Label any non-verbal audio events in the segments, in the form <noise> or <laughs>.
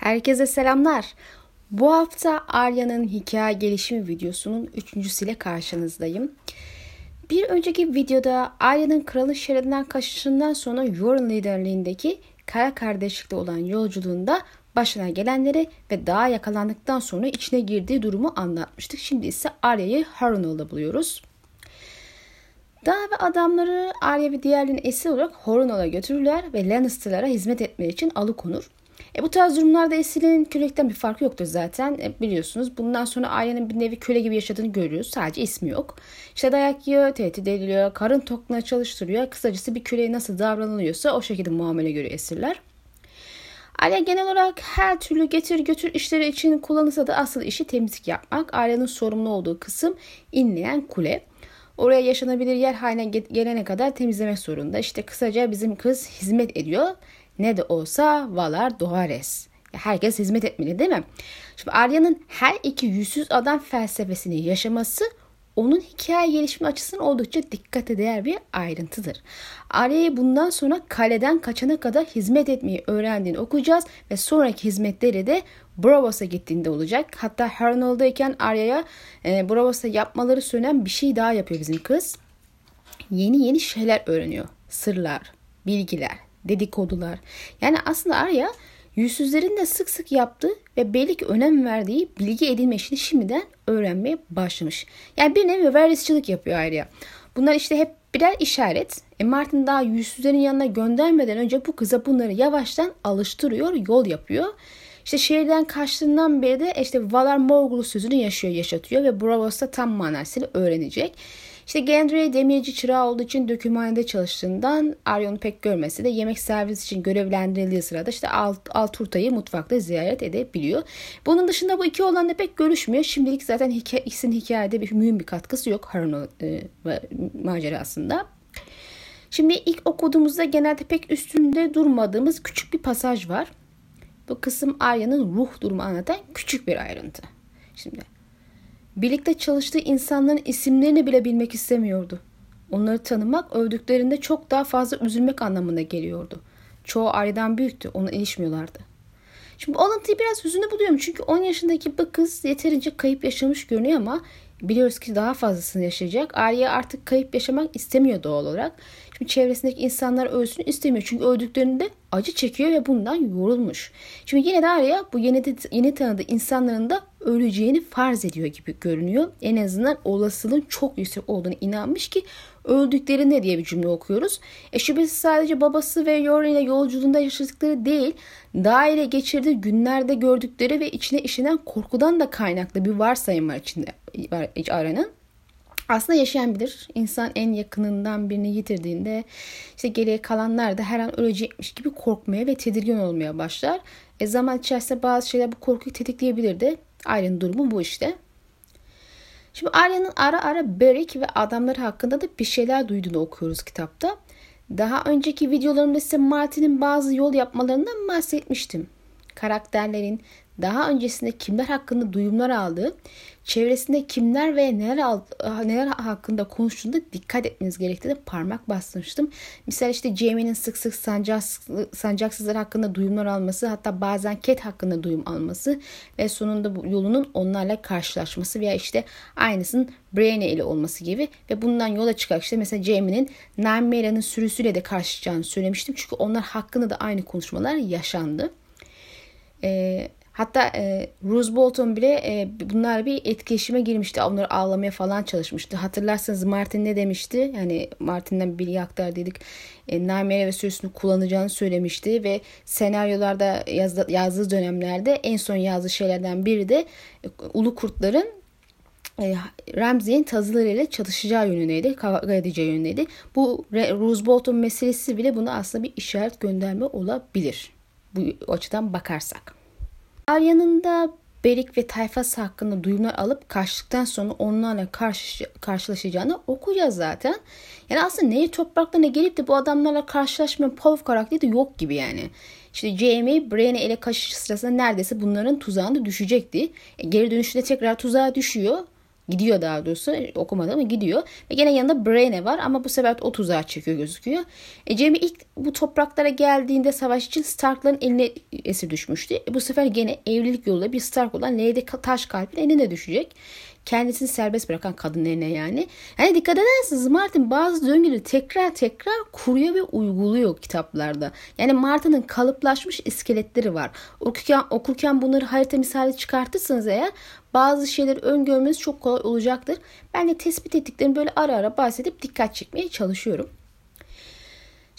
Herkese selamlar. Bu hafta Arya'nın hikaye gelişimi videosunun üçüncüsüyle karşınızdayım. Bir önceki videoda Arya'nın kralın şeridinden kaçışından sonra Yoren liderliğindeki kara kardeşlikte olan yolculuğunda başına gelenleri ve daha yakalandıktan sonra içine girdiği durumu anlatmıştık. Şimdi ise Arya'yı Harrenhal'da buluyoruz. Dağ ve adamları Arya ve diğerlerini esir olarak Harrenhal'a götürürler ve Lannister'lara hizmet etmek için alıkonur. E, bu tarz durumlarda esirin kölelikten bir farkı yoktur zaten. E, biliyorsunuz bundan sonra ailenin bir nevi köle gibi yaşadığını görüyoruz. Sadece ismi yok. İşte dayak yiyor, tehdit ediliyor, karın tokluğuna çalıştırıyor. Kısacası bir köleye nasıl davranılıyorsa o şekilde muamele görüyor esirler. Aile genel olarak her türlü getir götür işleri için kullanılsa da asıl işi temizlik yapmak. Ailenin sorumlu olduğu kısım inleyen kule. Oraya yaşanabilir yer haline gelene kadar temizlemek zorunda. İşte kısaca bizim kız hizmet ediyor ne de olsa Valar Dohares. Herkes hizmet etmeli değil mi? Şimdi Arya'nın her iki yüzsüz adam felsefesini yaşaması onun hikaye gelişimi açısından oldukça dikkate değer bir ayrıntıdır. Arya'yı bundan sonra kaleden kaçana kadar hizmet etmeyi öğrendiğini okuyacağız ve sonraki hizmetleri de Bravos'a gittiğinde olacak. Hatta Harrenhal'dayken Arya'ya e, Bravos'a yapmaları söylenen bir şey daha yapıyor bizim kız. Yeni yeni şeyler öğreniyor. Sırlar, bilgiler, dedikodular. Yani aslında Arya yüzsüzlerin de sık sık yaptığı ve belli önem verdiği bilgi edinme işini şimdiden öğrenmeye başlamış. Yani bir nevi varisçilik yapıyor Arya. Bunlar işte hep birer işaret. E Martin daha yüzsüzlerin yanına göndermeden önce bu kıza bunları yavaştan alıştırıyor, yol yapıyor. İşte şehirden kaçtığından beri de işte Valar Morgul sözünü yaşıyor, yaşatıyor ve Bravos'ta tam manasıyla öğrenecek. İşte Gendry demirci çırağı olduğu için dökümhanede çalıştığından Aryon'u pek görmese de yemek servis için görevlendirildiği sırada işte Alt, Alturta'yı mutfakta ziyaret edebiliyor. Bunun dışında bu iki olanla pek görüşmüyor. Şimdilik zaten hikaye, ikisinin hikayede bir mühim bir katkısı yok Harun e, macerasında. Şimdi ilk okuduğumuzda genelde pek üstünde durmadığımız küçük bir pasaj var. Bu kısım Arya'nın ruh durumu anlatan küçük bir ayrıntı. Şimdi Birlikte çalıştığı insanların isimlerini bile bilmek istemiyordu. Onları tanımak övdüklerinde çok daha fazla üzülmek anlamına geliyordu. Çoğu aileden büyüktü, ona ilişmiyorlardı. Şimdi bu alıntıyı biraz hüzünlü buluyorum çünkü 10 yaşındaki bu kız yeterince kayıp yaşamış görünüyor ama biliyoruz ki daha fazlasını yaşayacak. Arya artık kayıp yaşamak istemiyor doğal olarak. Şimdi çevresindeki insanlar ölsün istemiyor çünkü öldüklerinde acı çekiyor ve bundan yorulmuş. Şimdi yine de Arya bu yeni, yeni tanıdığı insanların da öleceğini farz ediyor gibi görünüyor. En azından olasılığın çok yüksek olduğunu inanmış ki öldüklerinde diye bir cümle okuyoruz. E şüphesiz sadece babası ve Yoren ile yolculuğunda yaşadıkları değil, daire geçirdiği günlerde gördükleri ve içine işinen korkudan da kaynaklı bir varsayım var içinde var Arya'nın aslında yaşayan bilir. İnsan en yakınından birini yitirdiğinde işte geriye kalanlar da her an ölecekmiş gibi korkmaya ve tedirgin olmaya başlar. E zaman içerisinde bazı şeyler bu korkuyu tetikleyebilir de. Arya'nın durumu bu işte. Şimdi Arya'nın ara ara Beric ve adamları hakkında da bir şeyler duyduğunu okuyoruz kitapta. Daha önceki videolarımda size Martin'in bazı yol yapmalarından bahsetmiştim. Karakterlerin daha öncesinde kimler hakkında duyumlar aldığı, çevresinde kimler ve neler neler hakkında konuştuğunda dikkat etmeniz gerektiğini parmak bastırmıştım. Misal işte Jamie'nin sık sık sancaksızlar hakkında duyumlar alması, hatta bazen Cat hakkında duyum alması ve sonunda bu yolunun onlarla karşılaşması veya işte aynısının Brienne ile olması gibi ve bundan yola çıkarak işte mesela Jamie'nin Nymera'nın sürüsüyle de karşılaşacağını söylemiştim. Çünkü onlar hakkında da aynı konuşmalar yaşandı. Ee, Hatta e, Rose Bolton bile e, bunlar bir etkileşime girmişti. Onları ağlamaya falan çalışmıştı. Hatırlarsanız Martin ne demişti? Yani Martin'den bilgi dedik. E, Naimere ve sürüsünü kullanacağını söylemişti ve senaryolarda yazdı, yazdığı dönemlerde en son yazdığı şeylerden biri de e, ulu kurtların e, Ramsey'in tazılarıyla çalışacağı yönündeydi, kavga edeceği yönündeydi. Bu Rose Bolton meselesi bile buna aslında bir işaret gönderme olabilir. Bu açıdan bakarsak. Arya'nın da Berik ve tayfası hakkında duyumlar alıp kaçtıktan sonra onlarla karşı, karşılaşacağını okuyacağız zaten. Yani aslında neyi topraklarına gelip de bu adamlarla karşılaşmayan Pov karakteri de yok gibi yani. İşte Jamie Brienne ele kaçış sırasında neredeyse bunların tuzağında düşecekti. E, geri dönüşte tekrar tuzağa düşüyor. Gidiyor daha doğrusu okumadı ama gidiyor. Ve gene yanında Braine var ama bu sefer o tuzağa çekiyor gözüküyor. E, Jamie ilk bu topraklara geldiğinde savaş için Stark'ların eline esir düşmüştü. E, bu sefer gene evlilik yoluyla bir Stark olan Lady Taş Kalp'in eline düşecek kendisini serbest bırakan kadın eline yani. Yani dikkat ederseniz Martin bazı döngüleri tekrar tekrar kuruyor ve uyguluyor kitaplarda. Yani Martin'in kalıplaşmış iskeletleri var. Okurken, okurken bunları harita misali çıkartırsanız eğer bazı şeyleri öngörmeniz çok kolay olacaktır. Ben de tespit ettiklerimi böyle ara ara bahsedip dikkat çekmeye çalışıyorum.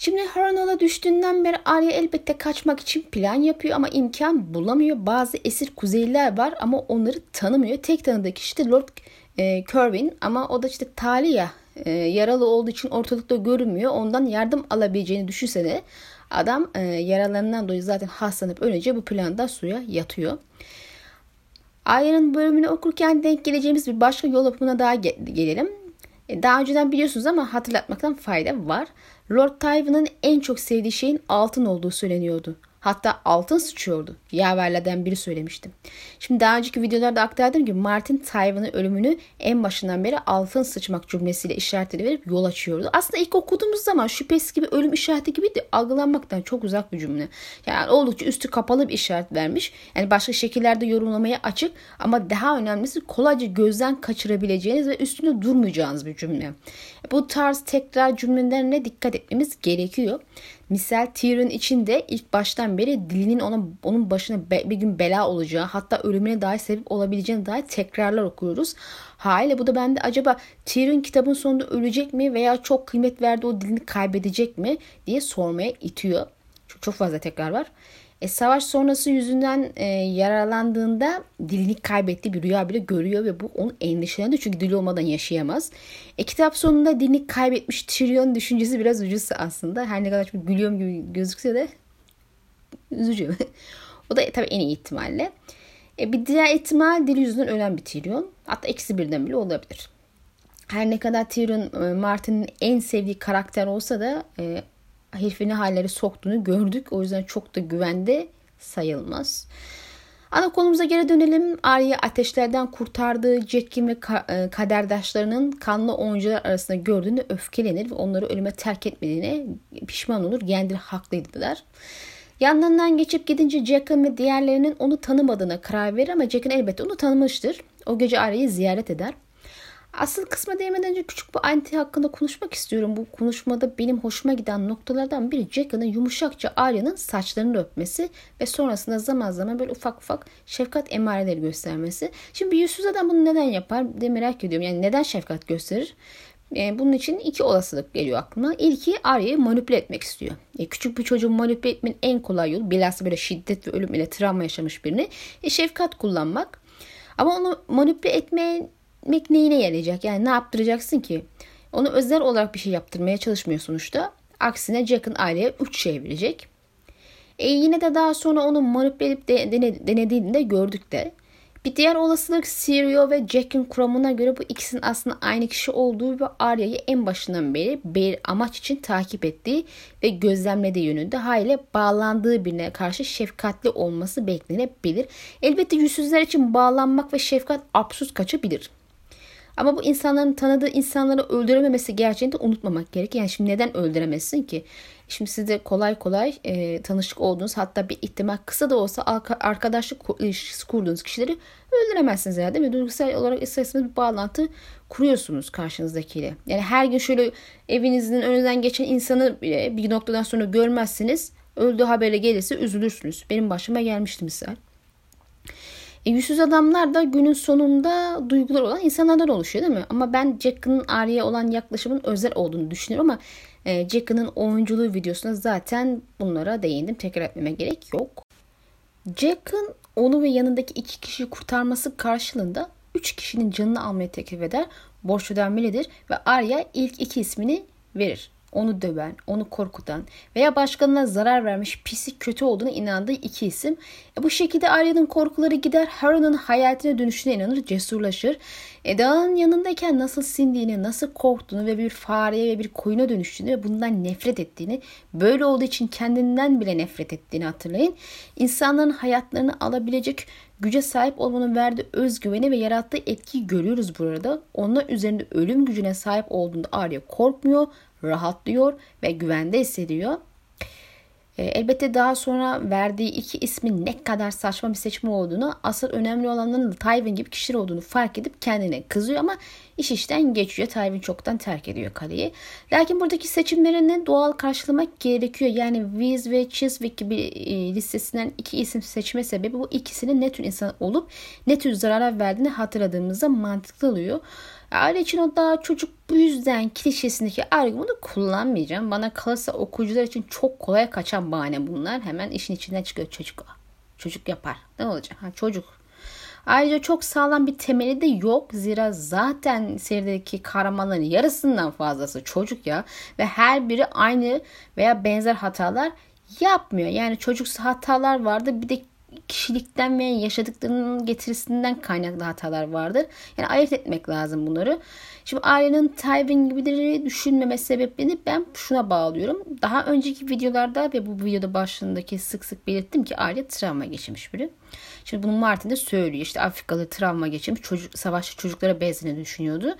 Şimdi Harrenhal'a düştüğünden beri Arya elbette kaçmak için plan yapıyor ama imkan bulamıyor. Bazı esir kuzeyliler var ama onları tanımıyor. Tek tanıdığı kişi de Lord e, Kerwin ama o da işte Talia e, yaralı olduğu için ortalıkta görünmüyor. Ondan yardım alabileceğini düşünse de adam e, yaralarından dolayı zaten hastalanıp ölünce bu planda suya yatıyor. Arya'nın bölümünü okurken denk geleceğimiz bir başka yol yapımına daha gelelim. E, daha önceden biliyorsunuz ama hatırlatmaktan fayda var. Lord Tywin'in en çok sevdiği şeyin altın olduğu söyleniyordu. Hatta altın sıçıyordu. Yaverlerden biri söylemiştim. Şimdi daha önceki videolarda aktardım ki Martin Tywin'in ölümünü en başından beri altın sıçmak cümlesiyle işaretleri verip yol açıyordu. Aslında ilk okuduğumuz zaman şüphesiz gibi ölüm işareti gibi de algılanmaktan çok uzak bir cümle. Yani oldukça üstü kapalı bir işaret vermiş. Yani başka şekillerde yorumlamaya açık ama daha önemlisi kolayca gözden kaçırabileceğiniz ve üstünde durmayacağınız bir cümle. Bu tarz tekrar cümlelerine dikkat etmemiz gerekiyor. Misal Tyrion için de ilk baştan beri dilinin ona, onun başına bir gün bela olacağı hatta ölümüne dair sebep olabileceğine dair tekrarlar okuyoruz. Haliyle bu da bende acaba Tyrion kitabın sonunda ölecek mi veya çok kıymet verdiği o dilini kaybedecek mi diye sormaya itiyor. Çok, çok fazla tekrar var. E, savaş sonrası yüzünden e, yaralandığında dilini kaybettiği bir rüya bile görüyor ve bu onu endişelendiriyor çünkü dili olmadan yaşayamaz. E, kitap sonunda dilini kaybetmiş Tyrion düşüncesi biraz ucuzsa aslında. Her ne kadar çok gülüyorum gibi gözükse de üzücü. <laughs> o da tabii en iyi ihtimalle. E, bir diğer ihtimal dili yüzünden ölen bir Tyrion. Hatta ikisi birden bile olabilir. Her ne kadar Tyrion e, Martin'in en sevdiği karakter olsa da e, herifini halleri soktuğunu gördük. O yüzden çok da güvende sayılmaz. Ana konumuza geri dönelim. Arya ateşlerden kurtardığı Jack'in ve e, kaderdaşlarının kanlı oyuncular arasında gördüğünde öfkelenir ve onları ölüme terk etmediğine pişman olur. Kendileri haklıydılar. Yanlarından geçip gidince Jack'ın ve diğerlerinin onu tanımadığına karar verir ama Jack'ın elbette onu tanımıştır. O gece Arya'yı ziyaret eder. Asıl kısma değmeden önce küçük bu anti hakkında konuşmak istiyorum. Bu konuşmada benim hoşuma giden noktalardan biri Jacka'nın yumuşakça Arya'nın saçlarını öpmesi ve sonrasında zaman zaman böyle ufak ufak şefkat emareleri göstermesi. Şimdi bir yüzsüz adam bunu neden yapar diye merak ediyorum. Yani neden şefkat gösterir? E, bunun için iki olasılık geliyor aklıma. İlki Arya'yı manipüle etmek istiyor. E, küçük bir çocuğu manipüle etmenin en kolay yolu bilhassa böyle şiddet ve ölüm ile travma yaşamış birini e, şefkat kullanmak. Ama onu manipüle etmeye etmek neyine yarayacak? Yani ne yaptıracaksın ki? Onu özel olarak bir şey yaptırmaya çalışmıyor sonuçta. Aksine Jack'ın aileye 3 şey verecek. E yine de daha sonra onu manipüle edip de, denediğini de gördük de. Bir diğer olasılık Sirio ve Jack'in kuramına göre bu ikisinin aslında aynı kişi olduğu ve Arya'yı en başından beri bir amaç için takip ettiği ve gözlemlediği yönünde haliyle bağlandığı birine karşı şefkatli olması beklenebilir. Elbette yüzsüzler için bağlanmak ve şefkat absürt kaçabilir. Ama bu insanların tanıdığı insanları öldürememesi gerçeğini de unutmamak gerekir. Yani şimdi neden öldüremezsin ki? Şimdi siz de kolay kolay e, tanışık olduğunuz hatta bir ihtimal kısa da olsa arkadaşlık ilişkisi kurduğunuz kişileri öldüremezsiniz yani değil mi? Duygusal olarak isterseniz bir bağlantı kuruyorsunuz karşınızdakiyle. Yani her gün şöyle evinizin önünden geçen insanı bile bir noktadan sonra görmezsiniz. Öldüğü haberi gelirse üzülürsünüz. Benim başıma gelmişti misal. E, yüzsüz adamlar da günün sonunda duygular olan insanlardan oluşuyor değil mi? Ama ben Jack'ın Arya'ya olan yaklaşımın özel olduğunu düşünüyorum ama e, Jack'ın oyunculuğu videosunda zaten bunlara değindim. Tekrar etmeme gerek yok. Jack'ın onu ve yanındaki iki kişiyi kurtarması karşılığında üç kişinin canını almaya teklif eder. Borç ödenmelidir ve Arya ilk iki ismini verir. Onu döven, onu korkutan veya başkalarına zarar vermiş pislik kötü olduğunu inandığı iki isim. E bu şekilde Arya'nın korkuları gider, Harun'un hayatına dönüşüne inanır, cesurlaşır. E dağın yanındayken nasıl sindiğini, nasıl korktuğunu ve bir fareye ve bir koyuna dönüştüğünü ve bundan nefret ettiğini, böyle olduğu için kendinden bile nefret ettiğini hatırlayın. İnsanların hayatlarını alabilecek güce sahip olmanın verdiği özgüveni ve yarattığı etkiyi görüyoruz burada. Onlar üzerinde ölüm gücüne sahip olduğunda Arya korkmuyor, rahatlıyor ve güvende hissediyor. E, elbette daha sonra verdiği iki ismin ne kadar saçma bir seçme olduğunu, asıl önemli olanların Tywin gibi kişiler olduğunu fark edip kendine kızıyor ama iş işten geçiyor. Tywin çoktan terk ediyor kaleyi. Lakin buradaki seçimlerini doğal karşılamak gerekiyor. Yani Wiz ve Chiswick gibi e, listesinden iki isim seçme sebebi bu ikisinin ne tür insan olup ne tür zararlar verdiğini hatırladığımızda mantıklı oluyor. Aile için o daha çocuk bu yüzden klişesindeki argümanı kullanmayacağım. Bana kalırsa okuyucular için çok kolay kaçan bahane bunlar. Hemen işin içinden çıkıyor çocuk. Çocuk yapar. Ne olacak? Ha, çocuk. Ayrıca çok sağlam bir temeli de yok. Zira zaten serideki kahramanların yarısından fazlası çocuk ya. Ve her biri aynı veya benzer hatalar yapmıyor. Yani çocuksu hatalar vardı. Bir de kişilikten ve yaşadıklarının getirisinden kaynaklı hatalar vardır. Yani ayırt etmek lazım bunları. Şimdi ailenin Tywin gibileri düşünmeme sebeplerini ben şuna bağlıyorum. Daha önceki videolarda ve bu videoda başlığındaki sık sık belirttim ki aile travma geçirmiş biri. Şimdi bunu Martin de söylüyor. İşte Afrikalı travma geçirmiş çocuk, savaşçı çocuklara benzediğini düşünüyordu.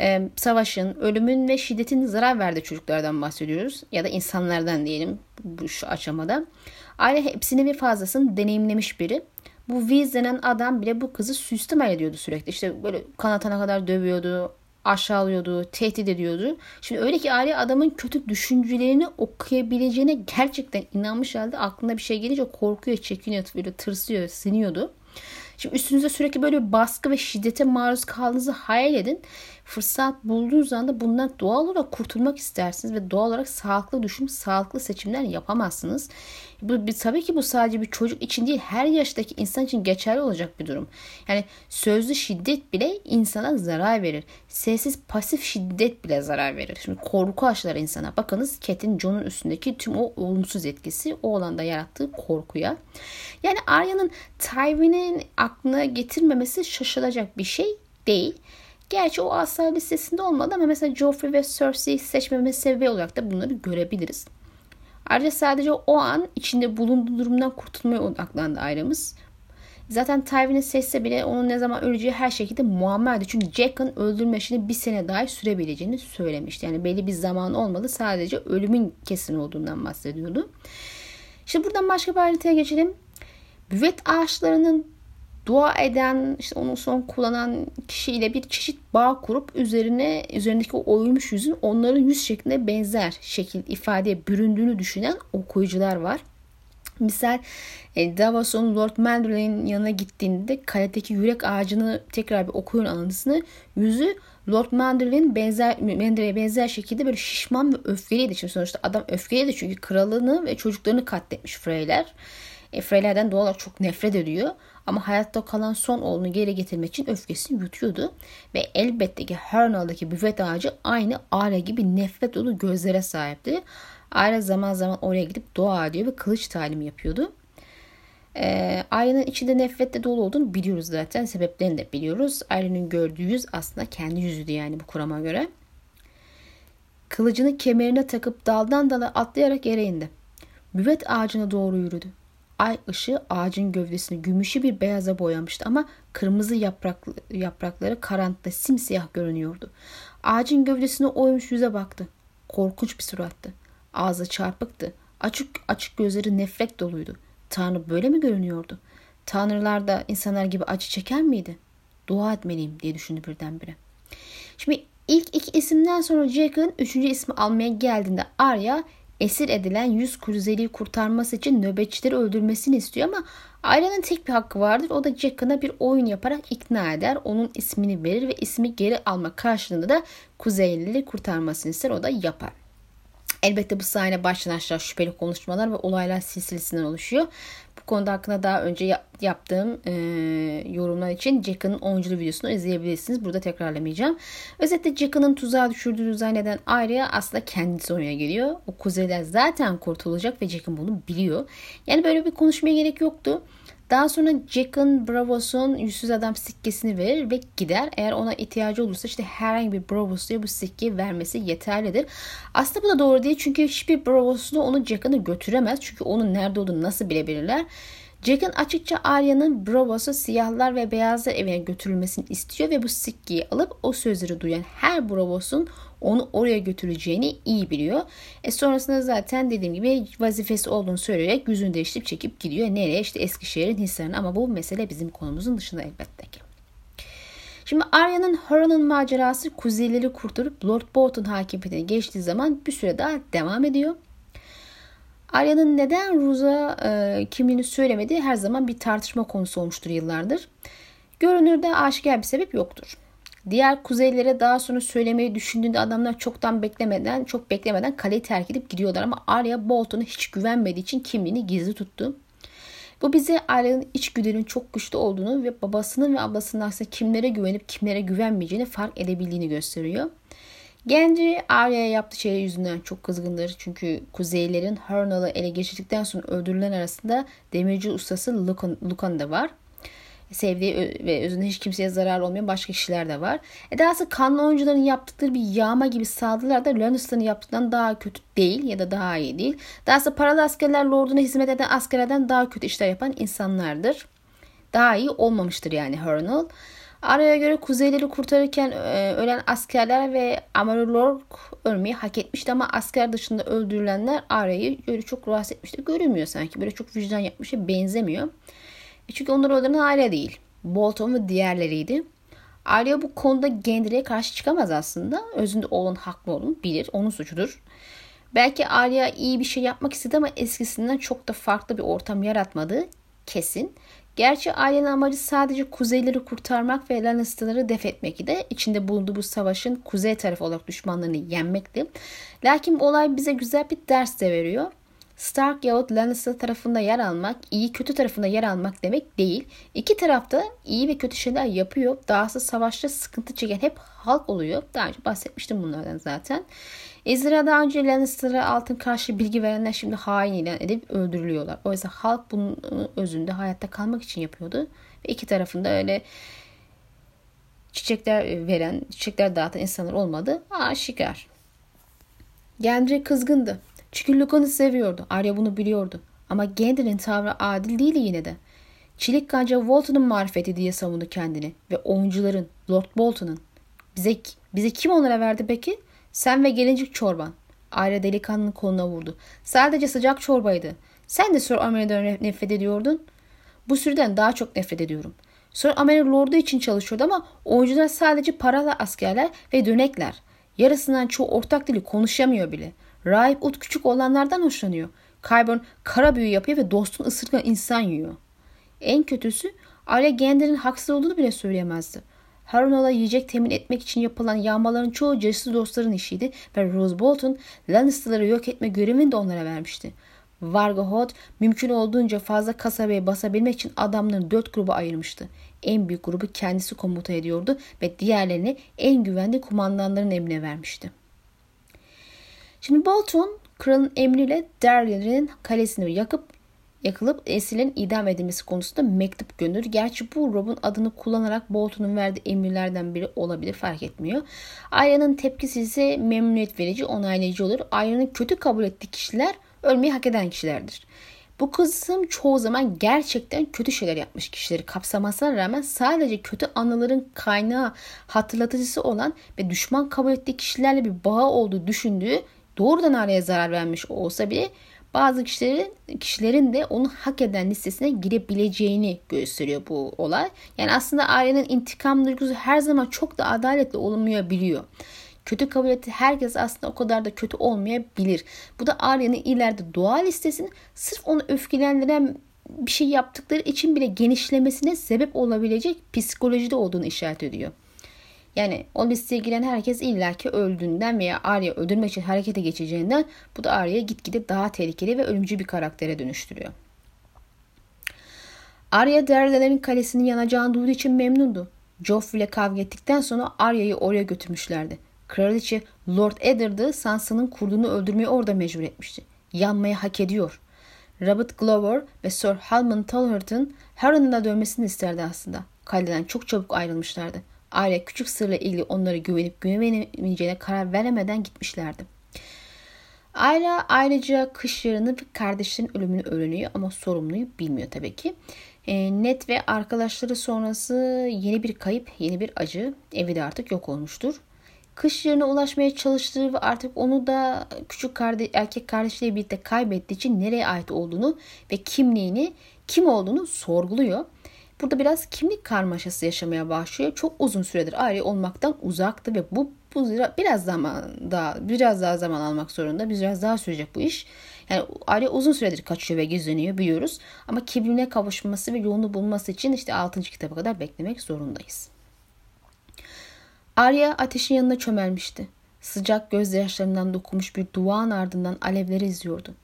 Ee, savaşın, ölümün ve şiddetin zarar verdiği çocuklardan bahsediyoruz. Ya da insanlardan diyelim bu şu aşamada. Aile hepsini bir fazlasını deneyimlemiş biri. Bu Viz denen adam bile bu kızı suistimal ediyordu sürekli. İşte böyle kanatana kadar dövüyordu, aşağılıyordu, tehdit ediyordu. Şimdi öyle ki aile adamın kötü düşüncelerini okuyabileceğine gerçekten inanmış halde aklına bir şey gelince korkuyor, çekiniyor, böyle tırsıyor, siniyordu. Şimdi üstünüze sürekli böyle baskı ve şiddete maruz kaldığınızı hayal edin. Fırsat bulduğunuz anda bundan doğal olarak kurtulmak istersiniz ve doğal olarak sağlıklı düşün, sağlıklı seçimler yapamazsınız. Bu, tabii ki bu sadece bir çocuk için değil her yaştaki insan için geçerli olacak bir durum. Yani sözlü şiddet bile insana zarar verir. Sessiz pasif şiddet bile zarar verir. Şimdi korku aşılar insana. Bakınız Cat'in John'un üstündeki tüm o olumsuz etkisi o alanda yarattığı korkuya. Yani Arya'nın Tywin'in aklına getirmemesi şaşılacak bir şey değil. Gerçi o asla listesinde olmadı ama mesela Joffrey ve Cersei seçmemesi sebebi olarak da bunları görebiliriz. Ayrıca sadece o an içinde bulunduğu durumdan kurtulmaya odaklandı ailemız. Zaten Tywin'i seçse bile onun ne zaman öleceği her şekilde muammerdi. Çünkü Jack'ın öldürme işini bir sene daha sürebileceğini söylemişti. Yani belli bir zaman olmadı. Sadece ölümün kesin olduğundan bahsediyordu. Şimdi buradan başka bir ayrıntıya geçelim. Büvet ağaçlarının dua eden, işte onun son kullanan kişiyle bir çeşit bağ kurup üzerine üzerindeki o oyulmuş yüzün onların yüz şekline benzer şekil ifadeye büründüğünü düşünen okuyucular var. Misal e, Davos'un Lord Mandarin'in yanına gittiğinde kaledeki yürek ağacını tekrar bir okuyun alıntısını yüzü Lord Mandarin benzer Mandarin'e benzer şekilde böyle şişman ve öfkeliydi. Şimdi sonuçta adam öfkeliydi çünkü kralını ve çocuklarını katletmiş Freyler. E, Freylerden doğal olarak çok nefret ediyor. Ama hayatta kalan son oğlunu geri getirmek için öfkesini yutuyordu. Ve elbette ki Hernal'daki büfet ağacı aynı Arya gibi nefret dolu gözlere sahipti. Arya zaman zaman oraya gidip dua ediyor ve kılıç talimi yapıyordu. Ee, Arya'nın içinde nefretle dolu olduğunu biliyoruz zaten. Sebeplerini de biliyoruz. Arya'nın gördüğü yüz aslında kendi yüzüydü yani bu kurama göre. Kılıcını kemerine takıp daldan dala atlayarak yere indi. Büvet ağacına doğru yürüdü. Ay ışığı ağacın gövdesini gümüşü bir beyaza boyamıştı ama kırmızı yapraklı, yaprakları karanlıkta simsiyah görünüyordu. Ağacın gövdesine oymuş yüze baktı. Korkunç bir surattı. Ağzı çarpıktı. Açık açık gözleri nefret doluydu. Tanrı böyle mi görünüyordu? Tanrılar da insanlar gibi acı çeker miydi? Dua etmeliyim diye düşündü birdenbire. Şimdi ilk iki isimden sonra Jack'ın üçüncü ismi almaya geldiğinde Arya esir edilen 100 kruzeliyi kurtarması için nöbetçileri öldürmesini istiyor ama Arya'nın tek bir hakkı vardır. O da Jack'ına bir oyun yaparak ikna eder. Onun ismini verir ve ismi geri alma karşılığında da Kuzeylileri kurtarmasını ister. O da yapar. Elbette bu sahne baştan aşağı şüpheli konuşmalar ve olaylar silsilesinden oluşuyor. Konuda hakkında daha önce yap, yaptığım e, yorumlar için Jack'ın oyunculuğu videosunu izleyebilirsiniz. Burada tekrarlamayacağım. Özetle Jack'ın tuzağa düşürdüğünü zanneden Arya aslında kendisi oraya geliyor. O kuzeyler zaten kurtulacak ve Jack'ın bunu biliyor. Yani böyle bir konuşmaya gerek yoktu. Daha sonra Jack'ın Bravos'un yüzsüz adam sikkesini verir ve gider. Eğer ona ihtiyacı olursa işte herhangi bir Bravos'luya bu sikkeyi vermesi yeterlidir. Aslında bu da doğru değil çünkü hiçbir Bravos'lu onu Jack'ını götüremez. Çünkü onun nerede olduğunu nasıl bilebilirler. Jack'ın açıkça Arya'nın Bravos'u siyahlar ve beyazlar evine götürülmesini istiyor ve bu sikkeyi alıp o sözleri duyan her Bravos'un onu oraya götüreceğini iyi biliyor. E sonrasında zaten dediğim gibi vazifesi olduğunu söyleyerek yüzünü değiştirip çekip gidiyor. Nereye? İşte Eskişehir'in hislerine ama bu mesele bizim konumuzun dışında elbette ki. Şimdi Arya'nın Huron'un macerası kuzeyleri kurtarıp Lord Bolton hakimiyetine geçtiği zaman bir süre daha devam ediyor. Arya'nın neden Rose'a e, kimliğini söylemediği her zaman bir tartışma konusu olmuştur yıllardır. Görünürde aşikar bir sebep yoktur. Diğer kuzeylere daha sonra söylemeyi düşündüğünde adamlar çoktan beklemeden, çok beklemeden kaleyi terk edip gidiyorlar ama Arya Bolton'a hiç güvenmediği için kimliğini gizli tuttu. Bu bize Arya'nın içgüdünün çok güçlü olduğunu ve babasının ve ablasının aksine kimlere güvenip kimlere güvenmeyeceğini fark edebildiğini gösteriyor. Genci Arya'ya yaptığı şey yüzünden çok kızgındır. Çünkü kuzeylerin Hernal'ı ele geçirdikten sonra öldürülen arasında demirci ustası Lucan, Lucan da var sevdiği ve özünde hiç kimseye zarar olmayan başka kişiler de var. E dahası kanlı oyuncuların yaptıkları bir yağma gibi saldırılar da Lannister'ın yaptıklarından daha kötü değil ya da daha iyi değil. Dahası paralı askerler lorduna hizmet eden askerlerden daha kötü işler yapan insanlardır. Daha iyi olmamıştır yani Hernal. Araya göre kuzeyleri kurtarırken e, ölen askerler ve Amarylork ölmeyi hak etmişti ama asker dışında öldürülenler Arya'yı böyle çok rahatsız etmişti. Görünmüyor sanki. Böyle çok vicdan yapmışa benzemiyor. E çünkü onlar olanın aile değil. Bolton ve diğerleriydi. Arya bu konuda Gendry'e karşı çıkamaz aslında. Özünde oğlun haklı olduğunu bilir. Onun suçudur. Belki Arya iyi bir şey yapmak istedi ama eskisinden çok da farklı bir ortam yaratmadığı kesin. Gerçi ailenin amacı sadece kuzeyleri kurtarmak ve Lannister'ları def etmek de içinde bulunduğu bu savaşın kuzey tarafı olarak düşmanlarını yenmekti. Lakin olay bize güzel bir ders de veriyor. Stark yahut Lannister tarafında yer almak, iyi kötü tarafında yer almak demek değil. İki tarafta iyi ve kötü şeyler yapıyor. Dahası savaşta sıkıntı çeken hep halk oluyor. Daha önce bahsetmiştim bunlardan zaten. Ezra daha önce Lannister'a altın karşı bilgi verenler şimdi hain ilan edip öldürülüyorlar. Oysa halk bunun özünde hayatta kalmak için yapıyordu. Ve iki tarafında öyle çiçekler veren, çiçekler dağıtan insanlar olmadı. Aşikar. Gendry kızgındı. Çünkü Lucan'ı seviyordu. Arya bunu biliyordu. Ama Gendry'nin tavrı adil değildi yine de. Çelik kanca Walton'un marifeti diye savundu kendini ve oyuncuların Lord Bolton'un. Bize, bize kim onlara verdi peki? Sen ve gelincik çorban. Arya delikanlının koluna vurdu. Sadece sıcak çorbaydı. Sen de Sir Amer'den nefret ediyordun. Bu sürüden daha çok nefret ediyorum. Sir Amer Lord'u için çalışıyordu ama oyuncular sadece paralı askerler ve dönekler. Yarısından çoğu ortak dili konuşamıyor bile. Rahip Ut küçük olanlardan hoşlanıyor. Kyburn kara büyü yapıyor ve dostun ısırgan insan yiyor. En kötüsü Arya Gender'in haksız olduğunu bile söyleyemezdi. Harunal'a yiyecek temin etmek için yapılan yağmaların çoğu cesur dostların işiydi ve Rose Bolton Lannister'ları yok etme görevini de onlara vermişti. Vargohot mümkün olduğunca fazla kasabaya basabilmek için adamlarını dört gruba ayırmıştı. En büyük grubu kendisi komuta ediyordu ve diğerlerini en güvenli kumandanların emrine vermişti. Şimdi Bolton kralın emriyle Daryl'in kalesini yakıp yakılıp esirin idam edilmesi konusunda mektup gönderir. Gerçi bu Rob'un adını kullanarak Bolton'un verdiği emirlerden biri olabilir fark etmiyor. Arya'nın tepkisi ise memnuniyet verici, onaylayıcı olur. Arya'nın kötü kabul ettiği kişiler ölmeyi hak eden kişilerdir. Bu kısım çoğu zaman gerçekten kötü şeyler yapmış kişileri kapsamasına rağmen sadece kötü anıların kaynağı hatırlatıcısı olan ve düşman kabul ettiği kişilerle bir bağı olduğu düşündüğü doğrudan Arya'ya zarar vermiş olsa bile bazı kişilerin kişilerin de onu hak eden listesine girebileceğini gösteriyor bu olay. Yani aslında Arya'nın intikam duygusu her zaman çok da adaletli olmayabiliyor. Kötü kabul ettiği herkes aslında o kadar da kötü olmayabilir. Bu da Arya'nın ileride doğa listesinin sırf onu öfkelendiren bir şey yaptıkları için bile genişlemesine sebep olabilecek psikolojide olduğunu işaret ediyor. Yani o listeye giren herkes illaki öldüğünden veya Arya öldürmek için harekete geçeceğinden bu da Arya'yı gitgide daha tehlikeli ve ölümcül bir karaktere dönüştürüyor. Arya Derelerin kalesinin yanacağını duyduğu için memnundu. Joffrey ile kavga ettikten sonra Arya'yı oraya götürmüşlerdi. Kraliçe Lord Eddard'ı Sansa'nın kurduğunu öldürmeye orada mecbur etmişti. Yanmayı hak ediyor. Robert Glover ve Sir Halman Talhert'ın Harren'ın da dönmesini isterdi aslında. Kaleden çok çabuk ayrılmışlardı. Aile küçük sırla ilgili onlara güvenip güvenemeyeceğine karar veremeden gitmişlerdi. Aile ayrıca kış yarını ve kardeşlerin ölümünü öğreniyor ama sorumluyu bilmiyor tabii ki. E, Net ve arkadaşları sonrası yeni bir kayıp, yeni bir acı. Evi de artık yok olmuştur. Kış yerine ulaşmaya çalıştığı ve artık onu da küçük kardeş, erkek kardeşiyle birlikte kaybettiği için nereye ait olduğunu ve kimliğini, kim olduğunu sorguluyor. Burada biraz kimlik karmaşası yaşamaya başlıyor. Çok uzun süredir ayrı olmaktan uzaktı ve bu, bu biraz zaman daha biraz daha zaman almak zorunda. Biraz daha sürecek bu iş. Yani ayrı uzun süredir kaçıyor ve gizleniyor biliyoruz. Ama kimliğine kavuşması ve yolunu bulması için işte 6. kitaba kadar beklemek zorundayız. Arya ateşin yanına çömelmişti. Sıcak gözyaşlarından dokunmuş bir duvağın ardından alevleri izliyordu.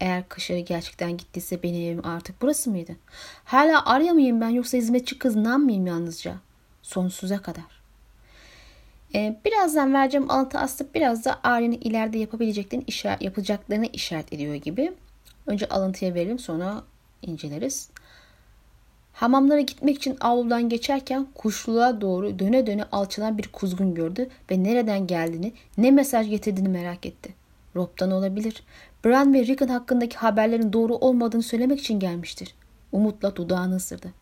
Eğer kaşarı gerçekten gittiyse benim evim artık burası mıydı? Hala Arya ben yoksa hizmetçi kız Nam mıyım yalnızca? Sonsuza kadar. Ee, birazdan vereceğim alıntı aslında biraz da Arya'nın ileride yapabileceklerini işaret, yapacaklarını işaret ediyor gibi. Önce alıntıya verelim sonra inceleriz. Hamamlara gitmek için avludan geçerken kuşluğa doğru döne döne alçalan bir kuzgun gördü ve nereden geldiğini, ne mesaj getirdiğini merak etti. Rob'dan olabilir. Bran ve Rickon hakkındaki haberlerin doğru olmadığını söylemek için gelmiştir. Umutla dudağını ısırdı.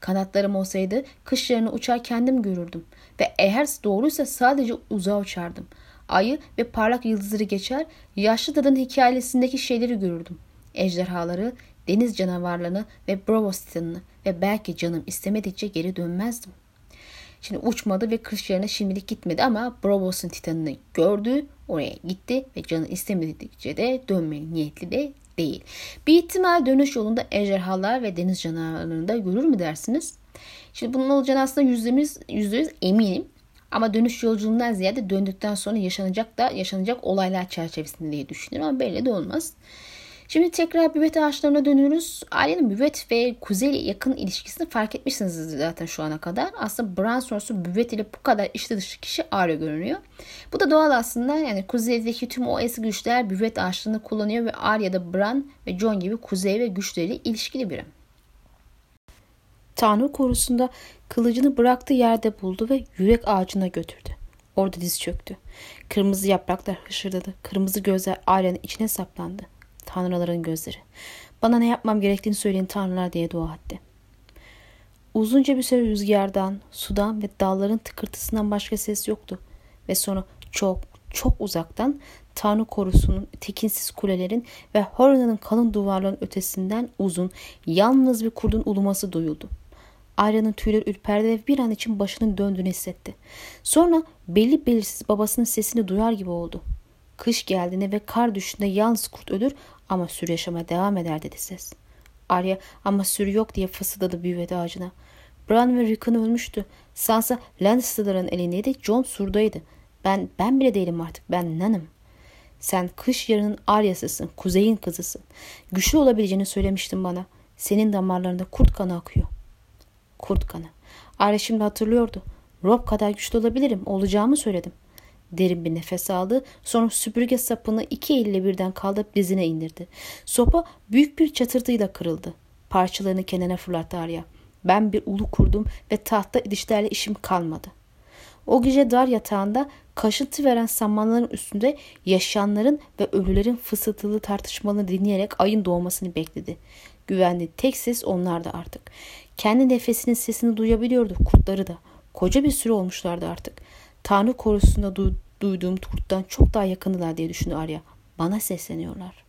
Kanatlarım olsaydı kış yarını uçar kendim görürdüm. Ve eğer doğruysa sadece uzağa uçardım. Ayı ve parlak yıldızları geçer, yaşlı dadın hikayesindeki şeyleri görürdüm. Ejderhaları, deniz canavarlarını ve titanını ve belki canım istemedikçe geri dönmezdim. Şimdi uçmadı ve kış yerine şimdilik gitmedi ama Bravos'un titanını gördü, oraya gitti ve canı istemedikçe de dönmeye niyetli de değil. Bir ihtimal dönüş yolunda ejderhalar ve deniz canavarlarını da görür mü dersiniz? Şimdi bunun olacağını aslında yüzde yüz eminim. Ama dönüş yolculuğundan ziyade döndükten sonra yaşanacak da yaşanacak olaylar çerçevesinde diye düşünüyorum ama belli de olmaz. Şimdi tekrar büvet ağaçlarına dönüyoruz. Ailenin büvet ve kuzey ile yakın ilişkisini fark etmişsiniz zaten şu ana kadar. Aslında Bran sonrası büvet ile bu kadar içli dışı kişi Arya görünüyor. Bu da doğal aslında. Yani kuzeydeki tüm o eski güçler büvet ağaçlarını kullanıyor ve Arya da Bran ve Jon gibi kuzey ve güçleriyle ilişkili biri. Tanrı korusunda kılıcını bıraktığı yerde buldu ve yürek ağacına götürdü. Orada diz çöktü. Kırmızı yapraklar hışırdadı. Kırmızı gözler Arya'nın içine saplandı. Tanrıların gözleri. Bana ne yapmam gerektiğini söyleyin tanrılar diye dua etti. Uzunca bir süre rüzgardan, sudan ve dalların tıkırtısından başka ses yoktu. Ve sonra çok çok uzaktan Tanrı korusunun tekinsiz kulelerin ve Horan'ın kalın duvarların ötesinden uzun, yalnız bir kurdun uluması duyuldu. Arya'nın tüyleri ürperdi ve bir an için başının döndüğünü hissetti. Sonra belli belirsiz babasının sesini duyar gibi oldu. Kış geldiğinde ve kar düştüğünde yalnız kurt ölür ama sürü yaşamaya devam eder dedi ses. Arya ama sürü yok diye fısıldadı büyüvedi ağacına. Bran ve Rickon ölmüştü. Sansa Lannister'ların elindeydi. Jon surdaydı. Ben ben bile değilim artık. Ben nanım. Sen kış yarının Arya'sısın. Kuzeyin kızısın. Güçlü olabileceğini söylemiştin bana. Senin damarlarında kurt kanı akıyor. Kurt kanı. Arya şimdi hatırlıyordu. Rob kadar güçlü olabilirim. Olacağımı söyledim. Derin bir nefes aldı. Sonra süpürge sapını iki elle birden kaldırıp dizine indirdi. Sopa büyük bir çatırtıyla kırıldı. Parçalarını kenara fırlattı Arya. Ben bir ulu kurdum ve tahta dişlerle işim kalmadı. O gece dar yatağında kaşıntı veren samanların üstünde yaşayanların ve ölülerin fısıltılı tartışmalarını dinleyerek ayın doğmasını bekledi. Güvenli tek ses onlardı artık. Kendi nefesinin sesini duyabiliyordu kurtları da. Koca bir süre olmuşlardı artık. Tanrı korusunda du- duyduğum kurttan çok daha yakındılar diye düşündü Arya. Bana sesleniyorlar.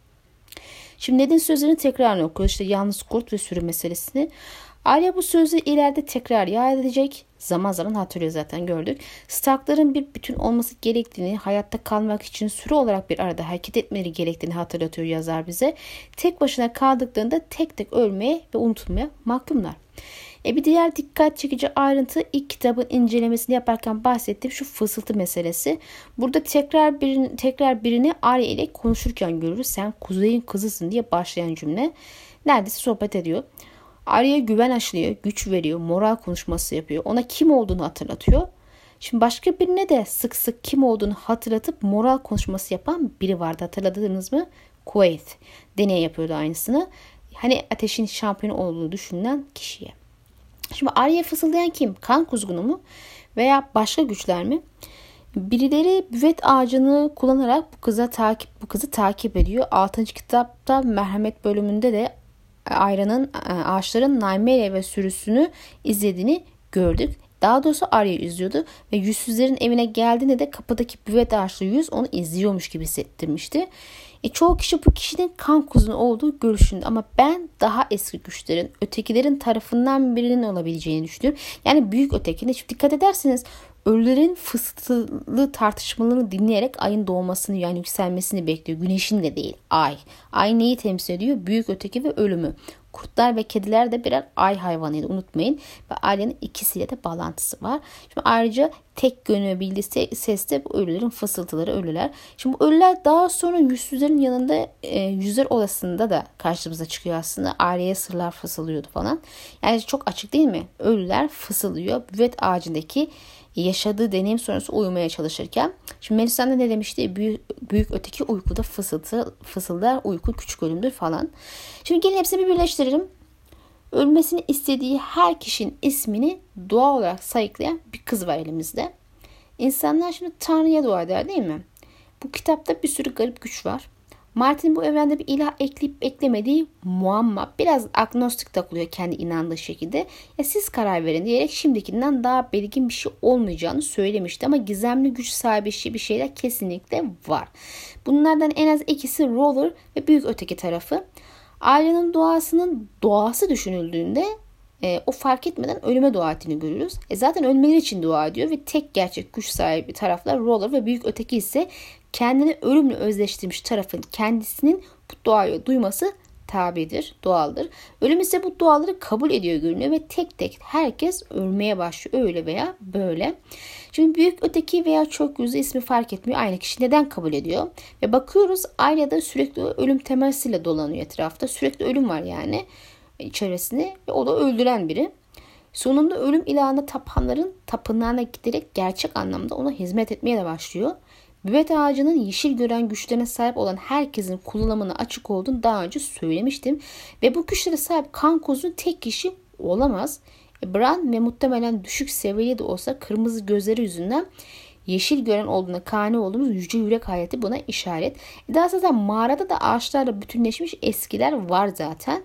Şimdi Ned'in sözlerini tekrar okuyor. İşte yalnız kurt ve sürü meselesini. Arya bu sözü ileride tekrar yad edecek. Zaman zaman hatırlıyor zaten gördük. Starkların bir bütün olması gerektiğini, hayatta kalmak için sürü olarak bir arada hareket etmeleri gerektiğini hatırlatıyor yazar bize. Tek başına kaldıklarında tek tek ölmeye ve unutulmaya mahkumlar. E bir diğer dikkat çekici ayrıntı ilk kitabın incelemesini yaparken bahsettiğim şu fısıltı meselesi. Burada tekrar birini, tekrar birini Arya ile konuşurken görürüz. Sen kuzeyin kızısın diye başlayan cümle. Neredeyse sohbet ediyor. Arya'ya güven aşılıyor, güç veriyor, moral konuşması yapıyor. Ona kim olduğunu hatırlatıyor. Şimdi başka birine de sık sık kim olduğunu hatırlatıp moral konuşması yapan biri vardı. Hatırladınız mı? Kuveyt deney yapıyordu aynısını. Hani ateşin şampiyonu olduğunu düşünülen kişiye. Şimdi Arya fısıldayan kim? Kan kuzgunu mu? Veya başka güçler mi? Birileri büvet ağacını kullanarak bu kıza takip bu kızı takip ediyor. 6. kitapta merhamet bölümünde de ayranın e, ağaçların Naimele ve sürüsünü izlediğini gördük. Daha doğrusu Arya izliyordu ve yüzsüzlerin evine geldiğinde de kapıdaki büvet ağaçlı yüz onu izliyormuş gibi hissettirmişti. E, çoğu kişi bu kişinin kan kuzunu olduğu görüşünde ama ben daha eski güçlerin ötekilerin tarafından birinin olabileceğini düşünüyorum. Yani büyük ötekine şimdi dikkat ederseniz ölülerin fısıltılı tartışmalarını dinleyerek ayın doğmasını yani yükselmesini bekliyor. Güneşin de değil ay. Ay neyi temsil ediyor? Büyük öteki ve ölümü. Kurtlar ve kediler de birer ay hayvanıydı unutmayın. Ve ailenin ikisiyle de bağlantısı var. Şimdi ayrıca tek gönül bildiği seste bu ölülerin fısıltıları ölüler. Şimdi bu ölüler daha sonra yüzsüzlerin yanında e, yüzler odasında da karşımıza çıkıyor aslında. Aileye sırlar fısıldıyordu falan. Yani çok açık değil mi? Ölüler fısıldıyor. Büvet ağacındaki yaşadığı deneyim sonrası uyumaya çalışırken. Şimdi Melisande ne demişti? Büyük, büyük öteki uykuda fısıltı, fısıldar uyku küçük ölümdür falan. Şimdi gelin hepsini bir birleştirelim. Ölmesini istediği her kişinin ismini dua olarak sayıklayan bir kız var elimizde. İnsanlar şimdi Tanrı'ya dua eder değil mi? Bu kitapta bir sürü garip güç var. Martin bu evrende bir ilah ekleyip eklemediği muamma. Biraz agnostik takılıyor kendi inandığı şekilde. Ya siz karar verin diyerek şimdikinden daha belirgin bir şey olmayacağını söylemişti. Ama gizemli güç sahibi bir şeyler kesinlikle var. Bunlardan en az ikisi Roller ve büyük öteki tarafı. Ailenin doğasının doğası düşünüldüğünde e, o fark etmeden ölüme dua ettiğini görüyoruz. E zaten ölmeleri için dua ediyor ve tek gerçek güç sahibi taraflar Roller ve büyük öteki ise kendini ölümle özleştirmiş tarafın kendisinin bu duayı duyması tabidir, doğaldır. Ölüm ise bu duaları kabul ediyor görünüyor ve tek tek herkes ölmeye başlıyor öyle veya böyle. Şimdi büyük öteki veya çok yüzü ismi fark etmiyor. Aynı kişi neden kabul ediyor? Ve bakıyoruz ailede sürekli ölüm temelsiyle dolanıyor etrafta. Sürekli ölüm var yani çevresinde ve o da öldüren biri. Sonunda ölüm ilahına tapanların tapınağına giderek gerçek anlamda ona hizmet etmeye de başlıyor. Büvet ağacının yeşil gören güçlerine sahip olan herkesin kullanımına açık olduğunu daha önce söylemiştim. Ve bu güçlere sahip kan kozun tek kişi olamaz. E, Bran ve muhtemelen düşük seviyeli de olsa kırmızı gözleri yüzünden yeşil gören olduğuna kani olduğumuz yüce yürek hayati buna işaret. E daha zaten mağarada da ağaçlarla bütünleşmiş eskiler var zaten.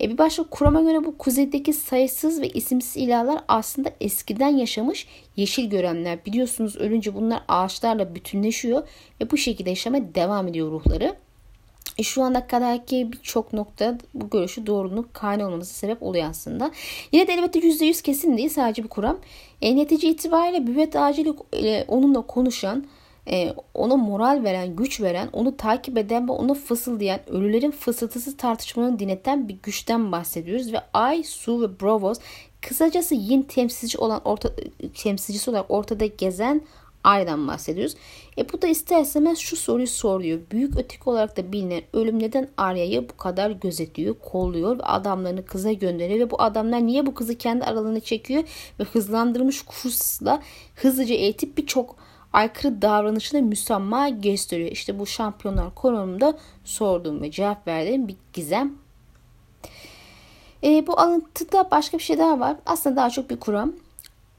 E bir başka kurama göre bu kuzeydeki sayısız ve isimsiz ilahlar aslında eskiden yaşamış yeşil görenler. Biliyorsunuz ölünce bunlar ağaçlarla bütünleşiyor ve bu şekilde yaşamaya devam ediyor ruhları. E şu ana kadarki birçok nokta bu görüşü doğruluk kaynağı olması sebep oluyor aslında. Yine de elbette %100 kesin değil sadece bir kuram. E, netice itibariyle büvet ağacıyla e, onunla konuşan e, ona moral veren, güç veren, onu takip eden ve onu fısıldayan, ölülerin fısıltısı tartışmalarını dinleten bir güçten bahsediyoruz. Ve Ay, Su ve Bravos kısacası yin temsilci olan orta, temsilcisi olarak ortada gezen Ay'dan bahsediyoruz. E bu da ister istemez şu soruyu soruyor. Büyük öteki olarak da bilinen ölüm neden Arya'yı bu kadar gözetliyor, kolluyor ve adamlarını kıza gönderiyor ve bu adamlar niye bu kızı kendi aralarına çekiyor ve hızlandırılmış kursla hızlıca eğitip birçok aykırı davranışına müsamma gösteriyor. İşte bu şampiyonlar konumunda sorduğum ve cevap verdiğim bir gizem. E, bu alıntıda başka bir şey daha var. Aslında daha çok bir kuram.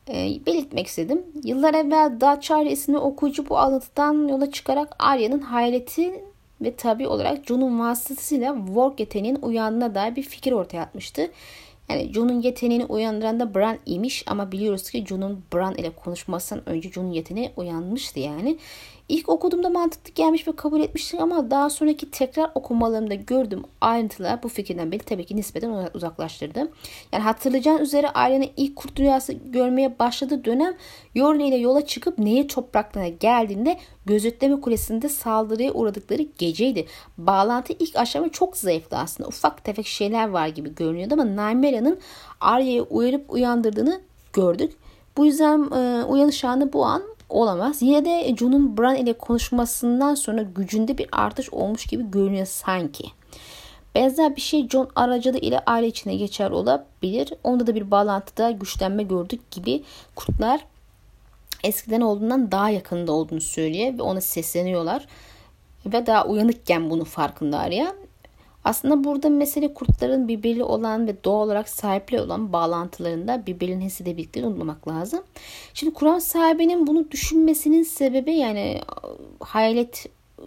E, belirtmek istedim. Yıllar evvel Daçari isimli okuyucu bu alıntıdan yola çıkarak Arya'nın hayreti ve tabi olarak Jun'un vasıtasıyla Work yeteneğinin uyandığına dair bir fikir ortaya atmıştı. Yani Jun'un yeteneğini uyandıran da Bran imiş ama biliyoruz ki Jun'un Bran ile konuşmasından önce Jun'un yeteneği uyanmıştı yani. İlk okuduğumda mantıklı gelmiş ve kabul etmiştim ama daha sonraki tekrar okumalarımda gördüğüm ayrıntılar bu fikirden beni tabii ki nispeten uzaklaştırdı. Yani hatırlayacağın üzere ailenin ilk kurt rüyası görmeye başladığı dönem Yorne ile yola çıkıp Nehir topraklarına geldiğinde gözetleme kulesinde saldırıya uğradıkları geceydi. Bağlantı ilk aşama çok zayıftı aslında. Ufak tefek şeyler var gibi görünüyordu ama Nymera'nın Arya'yı uyarıp uyandırdığını gördük. Bu yüzden e, uyanış anı bu an olamaz. Yine de John'un Bran ile konuşmasından sonra gücünde bir artış olmuş gibi görünüyor sanki. Benzer bir şey John aracılığı ile aile içine geçer olabilir. Onda da bir bağlantıda güçlenme gördük gibi kurtlar eskiden olduğundan daha yakında olduğunu söylüyor ve ona sesleniyorlar. Ve daha uyanıkken bunun farkında Arya. Aslında burada mesele kurtların birbiriyle olan ve doğal olarak sahipli olan bağlantılarında birbirinin hissedebildiğini unutmamak lazım. Şimdi Kur'an sahibinin bunu düşünmesinin sebebi yani hayalet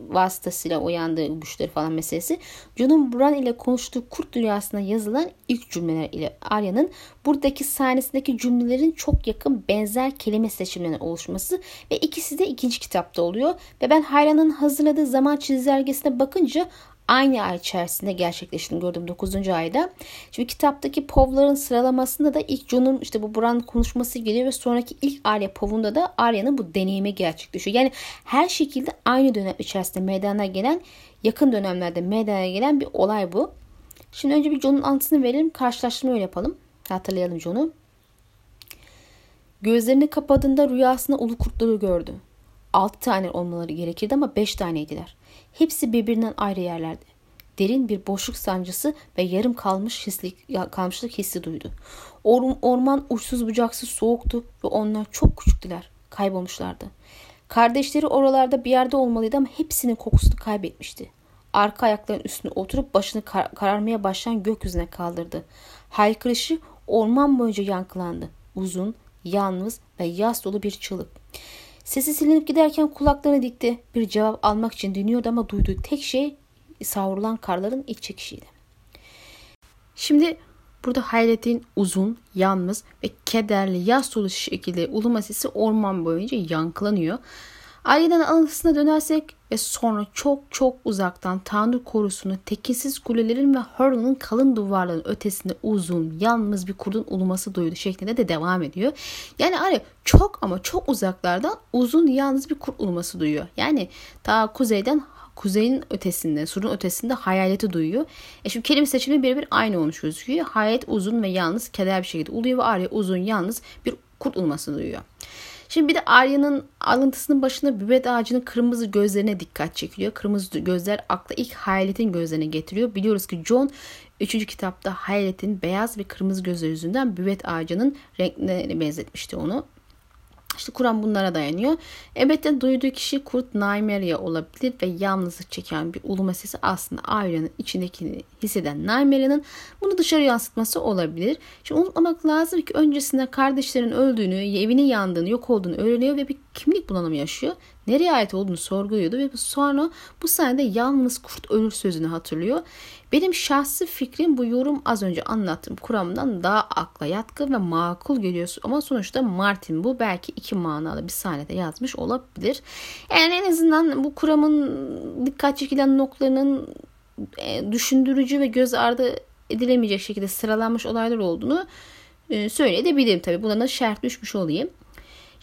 vasıtasıyla uyandığı güçleri falan meselesi. John'un Buran ile konuştuğu kurt dünyasında yazılan ilk cümleler ile Arya'nın buradaki sahnesindeki cümlelerin çok yakın benzer kelime seçimlerinin oluşması ve ikisi de ikinci kitapta oluyor. Ve ben Hayran'ın hazırladığı zaman çizelgesine bakınca aynı ay içerisinde gerçekleştiğini gördüm 9. ayda. Şimdi kitaptaki povların sıralamasında da ilk John'un işte bu Bran konuşması geliyor ve sonraki ilk Arya povunda da Arya'nın bu deneyimi gerçekleşiyor. Yani her şekilde aynı dönem içerisinde meydana gelen yakın dönemlerde meydana gelen bir olay bu. Şimdi önce bir John'un anlatısını verelim. Karşılaştırma öyle yapalım. Hatırlayalım John'u. Gözlerini kapadığında rüyasında ulu kurtları gördü. Altı tane olmaları gerekirdi ama beş taneydiler. Hepsi birbirinden ayrı yerlerde. Derin bir boşluk sancısı ve yarım kalmış hislik, kalmışlık hissi duydu. Or, orman uçsuz bucaksız soğuktu ve onlar çok küçüktüler. Kaybolmuşlardı. Kardeşleri oralarda bir yerde olmalıydı ama hepsinin kokusunu kaybetmişti. Arka ayakların üstüne oturup başını kar- kararmaya başlayan gökyüzüne kaldırdı. Haykırışı orman boyunca yankılandı. Uzun, yalnız ve yas dolu bir çığlık. Sesi silinip giderken kulaklarını dikti. Bir cevap almak için dinliyordu ama duyduğu tek şey savrulan karların iç çekişiydi. Şimdi burada hayretin uzun, yalnız ve kederli yaz dolu şekilde uluma sesi orman boyunca yankılanıyor. Aileden alıntısına dönersek ve sonra çok çok uzaktan Tanrı korusunu tekinsiz kulelerin ve Hurl'ın kalın duvarların ötesinde uzun, yalnız bir kurdun uluması duydu şeklinde de devam ediyor. Yani Arya çok ama çok uzaklardan uzun, yalnız bir kurt uluması duyuyor. Yani ta kuzeyden kuzeyin ötesinde, surun ötesinde hayaleti duyuyor. E şimdi kelime seçimi birebir aynı olmuş gözüküyor. Hayalet uzun ve yalnız keder bir şekilde uluyor ve Arya uzun, yalnız bir kurt uluması duyuyor. Şimdi bir de Arya'nın alıntısının başında büvet ağacının kırmızı gözlerine dikkat çekiliyor. Kırmızı gözler akla ilk hayaletin gözlerine getiriyor. Biliyoruz ki John 3. kitapta hayaletin beyaz ve kırmızı gözler yüzünden büvet ağacının renklerine benzetmişti onu. İşte Kur'an bunlara dayanıyor. Elbette duyduğu kişi Kurt Naimeria olabilir ve yalnızlık çeken bir uluma sesi aslında Arya'nın içindekini hisseden Naimeria'nın bunu dışarı yansıtması olabilir. Şimdi unutmamak lazım ki öncesinde kardeşlerin öldüğünü, evinin yandığını, yok olduğunu öğreniyor ve bir kimlik bulanımı yaşıyor. Nereye ait olduğunu sorguluyordu ve sonra bu sayede yalnız kurt ölür sözünü hatırlıyor. Benim şahsi fikrim bu yorum az önce anlattığım kuramdan daha akla yatkın ve makul geliyor. Ama sonuçta Martin bu belki iki manalı bir sahnede yazmış olabilir. Yani en azından bu kuramın dikkat çekilen noktalarının e, düşündürücü ve göz ardı edilemeyecek şekilde sıralanmış olaylar olduğunu e, söyleyebilirim tabii. Buna da şerh düşmüş olayım.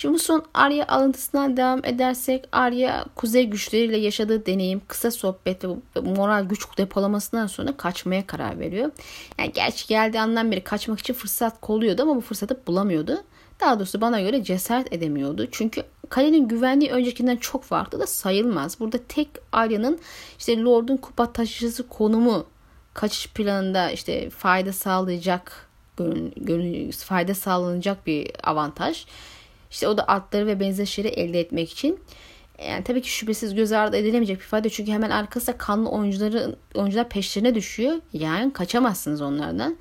Şimdi bu son Arya alıntısından devam edersek Arya kuzey güçleriyle yaşadığı deneyim, kısa sohbet ve moral güç depolamasından sonra kaçmaya karar veriyor. Yani gerçi geldiği andan beri kaçmak için fırsat kolluyordu ama bu fırsatı bulamıyordu. Daha doğrusu bana göre cesaret edemiyordu. Çünkü kalenin güvenliği öncekinden çok farklı da sayılmaz. Burada tek Arya'nın işte Lord'un kupa taşıyıcısı konumu kaçış planında işte fayda sağlayacak fayda sağlanacak bir avantaj. İşte o da atları ve benzer şeyleri elde etmek için. Yani tabii ki şüphesiz göz ardı edilemeyecek bir fayda. Çünkü hemen arkasında kanlı oyuncuları, oyuncular peşlerine düşüyor. Yani kaçamazsınız onlardan.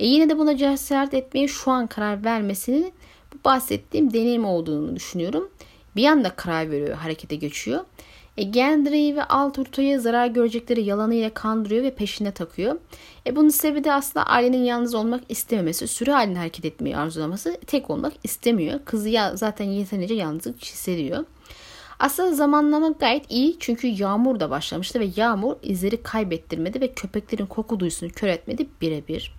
E yine de buna cesaret etmeye şu an karar vermesinin bu bahsettiğim deneyim olduğunu düşünüyorum. Bir anda karar veriyor, harekete geçiyor. E, Gendry'i ve Alturto'ya zarar görecekleri yalanıyla kandırıyor ve peşine takıyor. E, bunun sebebi de aslında ailenin yalnız olmak istememesi, sürü halinde hareket etmeyi arzulaması, tek olmak istemiyor. Kızı ya, zaten yeterince yalnızlık hissediyor. Aslında zamanlama gayet iyi çünkü yağmur da başlamıştı ve yağmur izleri kaybettirmedi ve köpeklerin koku duyusunu kör etmedi birebir.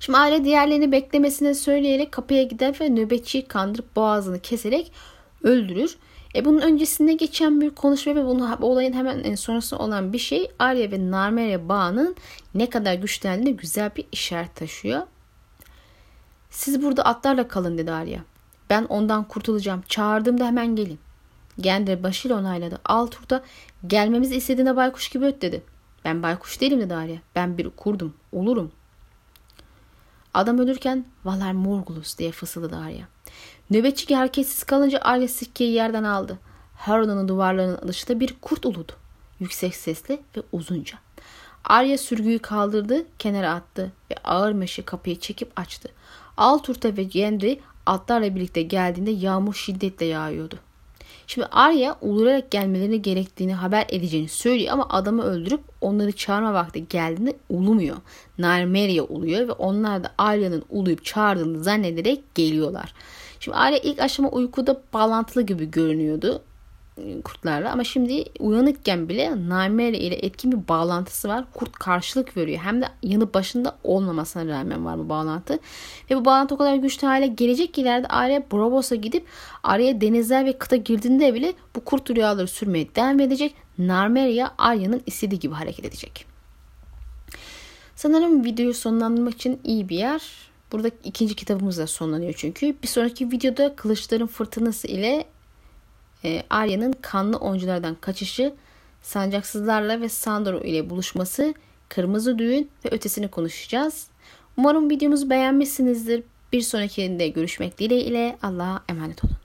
Şimdi aile diğerlerini beklemesine söyleyerek kapıya gider ve nöbetçiyi kandırıp boğazını keserek öldürür. E bunun öncesinde geçen bir konuşma ve bunu, bu olayın hemen sonrasında olan bir şey Arya ve Narmerya bağının ne kadar güçlendiğine güzel bir işaret taşıyor. Siz burada atlarla kalın dedi Arya. Ben ondan kurtulacağım. Çağırdığımda hemen gelin. Gender başıyla onayladı. Altur'da gelmemizi istediğine baykuş gibi öt dedi. Ben baykuş değilim dedi Arya. Ben bir kurdum. Olurum. Adam ölürken Valar Morgulus diye fısıldadı Arya. Nöbetçi hareketsiz kalınca Arya sikkeyi yerden aldı. Harren'ın duvarlarının dışında bir kurt uludu. Yüksek sesli ve uzunca. Arya sürgüyü kaldırdı, kenara attı ve ağır meşe kapıyı çekip açtı. Alturta ve Gendry atlarla birlikte geldiğinde yağmur şiddetle yağıyordu. Şimdi Arya ulurarak gelmeleri gerektiğini haber edeceğini söylüyor ama adamı öldürüp onları çağırma vakti geldiğinde ulumuyor. Narmeria uluyor ve onlar da Arya'nın uluyup çağırdığını zannederek geliyorlar. Şimdi Arya ilk aşama uykuda bağlantılı gibi görünüyordu kurtlarla ama şimdi uyanıkken bile Naimere ile etkin bir bağlantısı var. Kurt karşılık veriyor. Hem de yanı başında olmamasına rağmen var bu bağlantı. Ve bu bağlantı o kadar güçlü hale gelecek ki ileride Arya Bravos'a gidip Arya'ya denizler ve kıta girdiğinde bile bu kurt rüyaları sürmeye devam edecek. Narmeria Arya'nın istediği gibi hareket edecek. Sanırım videoyu sonlandırmak için iyi bir yer. Burada ikinci kitabımız da sonlanıyor çünkü. Bir sonraki videoda Kılıçların Fırtınası ile e, Arya'nın kanlı oyunculardan kaçışı, sancaksızlarla ve Sandro ile buluşması, kırmızı düğün ve ötesini konuşacağız. Umarım videomuzu beğenmişsinizdir. Bir sonrakinde görüşmek dileğiyle Allah'a emanet olun.